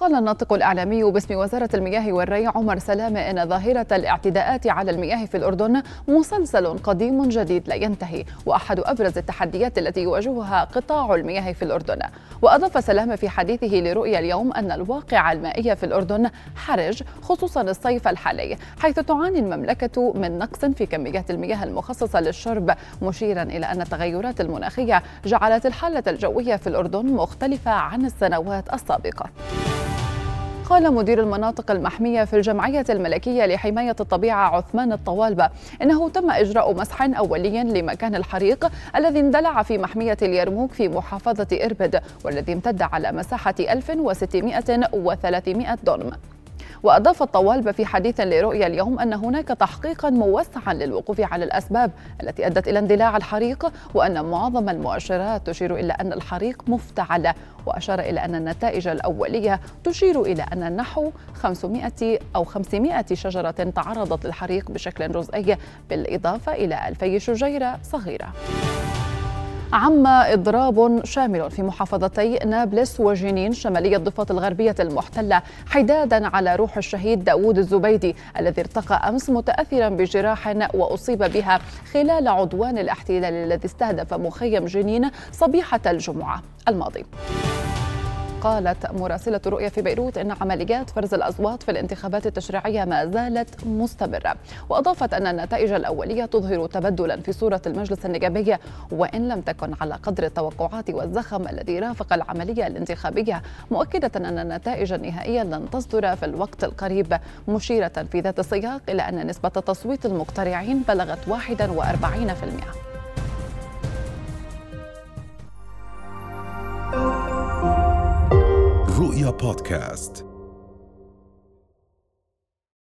قال الناطق الإعلامي باسم وزارة المياه والري عمر سلامة إن ظاهرة الاعتداءات على المياه في الأردن مسلسل قديم جديد لا ينتهي وأحد أبرز التحديات التي يواجهها قطاع المياه في الأردن. وأضاف سلامة في حديثه لرؤيا اليوم أن الواقع المائي في الأردن حرج خصوصا الصيف الحالي حيث تعاني المملكة من نقص في كميات المياه المخصصة للشرب مشيرا إلى أن التغيرات المناخية جعلت الحالة الجوية في الأردن مختلفة عن السنوات السابقة. قال مدير المناطق المحمية في الجمعية الملكية لحماية الطبيعة عثمان الطوالبة إنه تم إجراء مسح أولي لمكان الحريق الذي اندلع في محمية اليرموك في محافظة إربد والذي امتد على مساحة 1600 و300 دونم وأضاف الطوالب في حديث لرؤيا اليوم أن هناك تحقيقا موسعا للوقوف على الأسباب التي أدت إلى اندلاع الحريق وأن معظم المؤشرات تشير إلى أن الحريق مفتعل وأشار إلى أن النتائج الأولية تشير إلى أن نحو 500 أو 500 شجرة تعرضت للحريق بشكل جزئي بالإضافة إلى ألفي شجيرة صغيرة. عم إضراب شامل في محافظتي نابلس وجنين شمالية الضفة الغربية المحتلة حدادا على روح الشهيد داوود الزبيدي الذي ارتقى أمس متأثرا بجراح وأصيب بها خلال عدوان الاحتلال الذي استهدف مخيم جنين صبيحة الجمعة الماضي. قالت مراسلة رؤية في بيروت أن عمليات فرز الأصوات في الانتخابات التشريعية ما زالت مستمرة. وأضافت أن النتائج الأولية تظهر تبدلا في صورة المجلس النيابي وإن لم تكن على قدر التوقعات والزخم الذي رافق العملية الانتخابية مؤكدة أن النتائج النهائية لن تصدر في الوقت القريب مشيرة في ذات السياق إلى أن نسبة تصويت المقترعين بلغت 41% رؤيا بودكاست.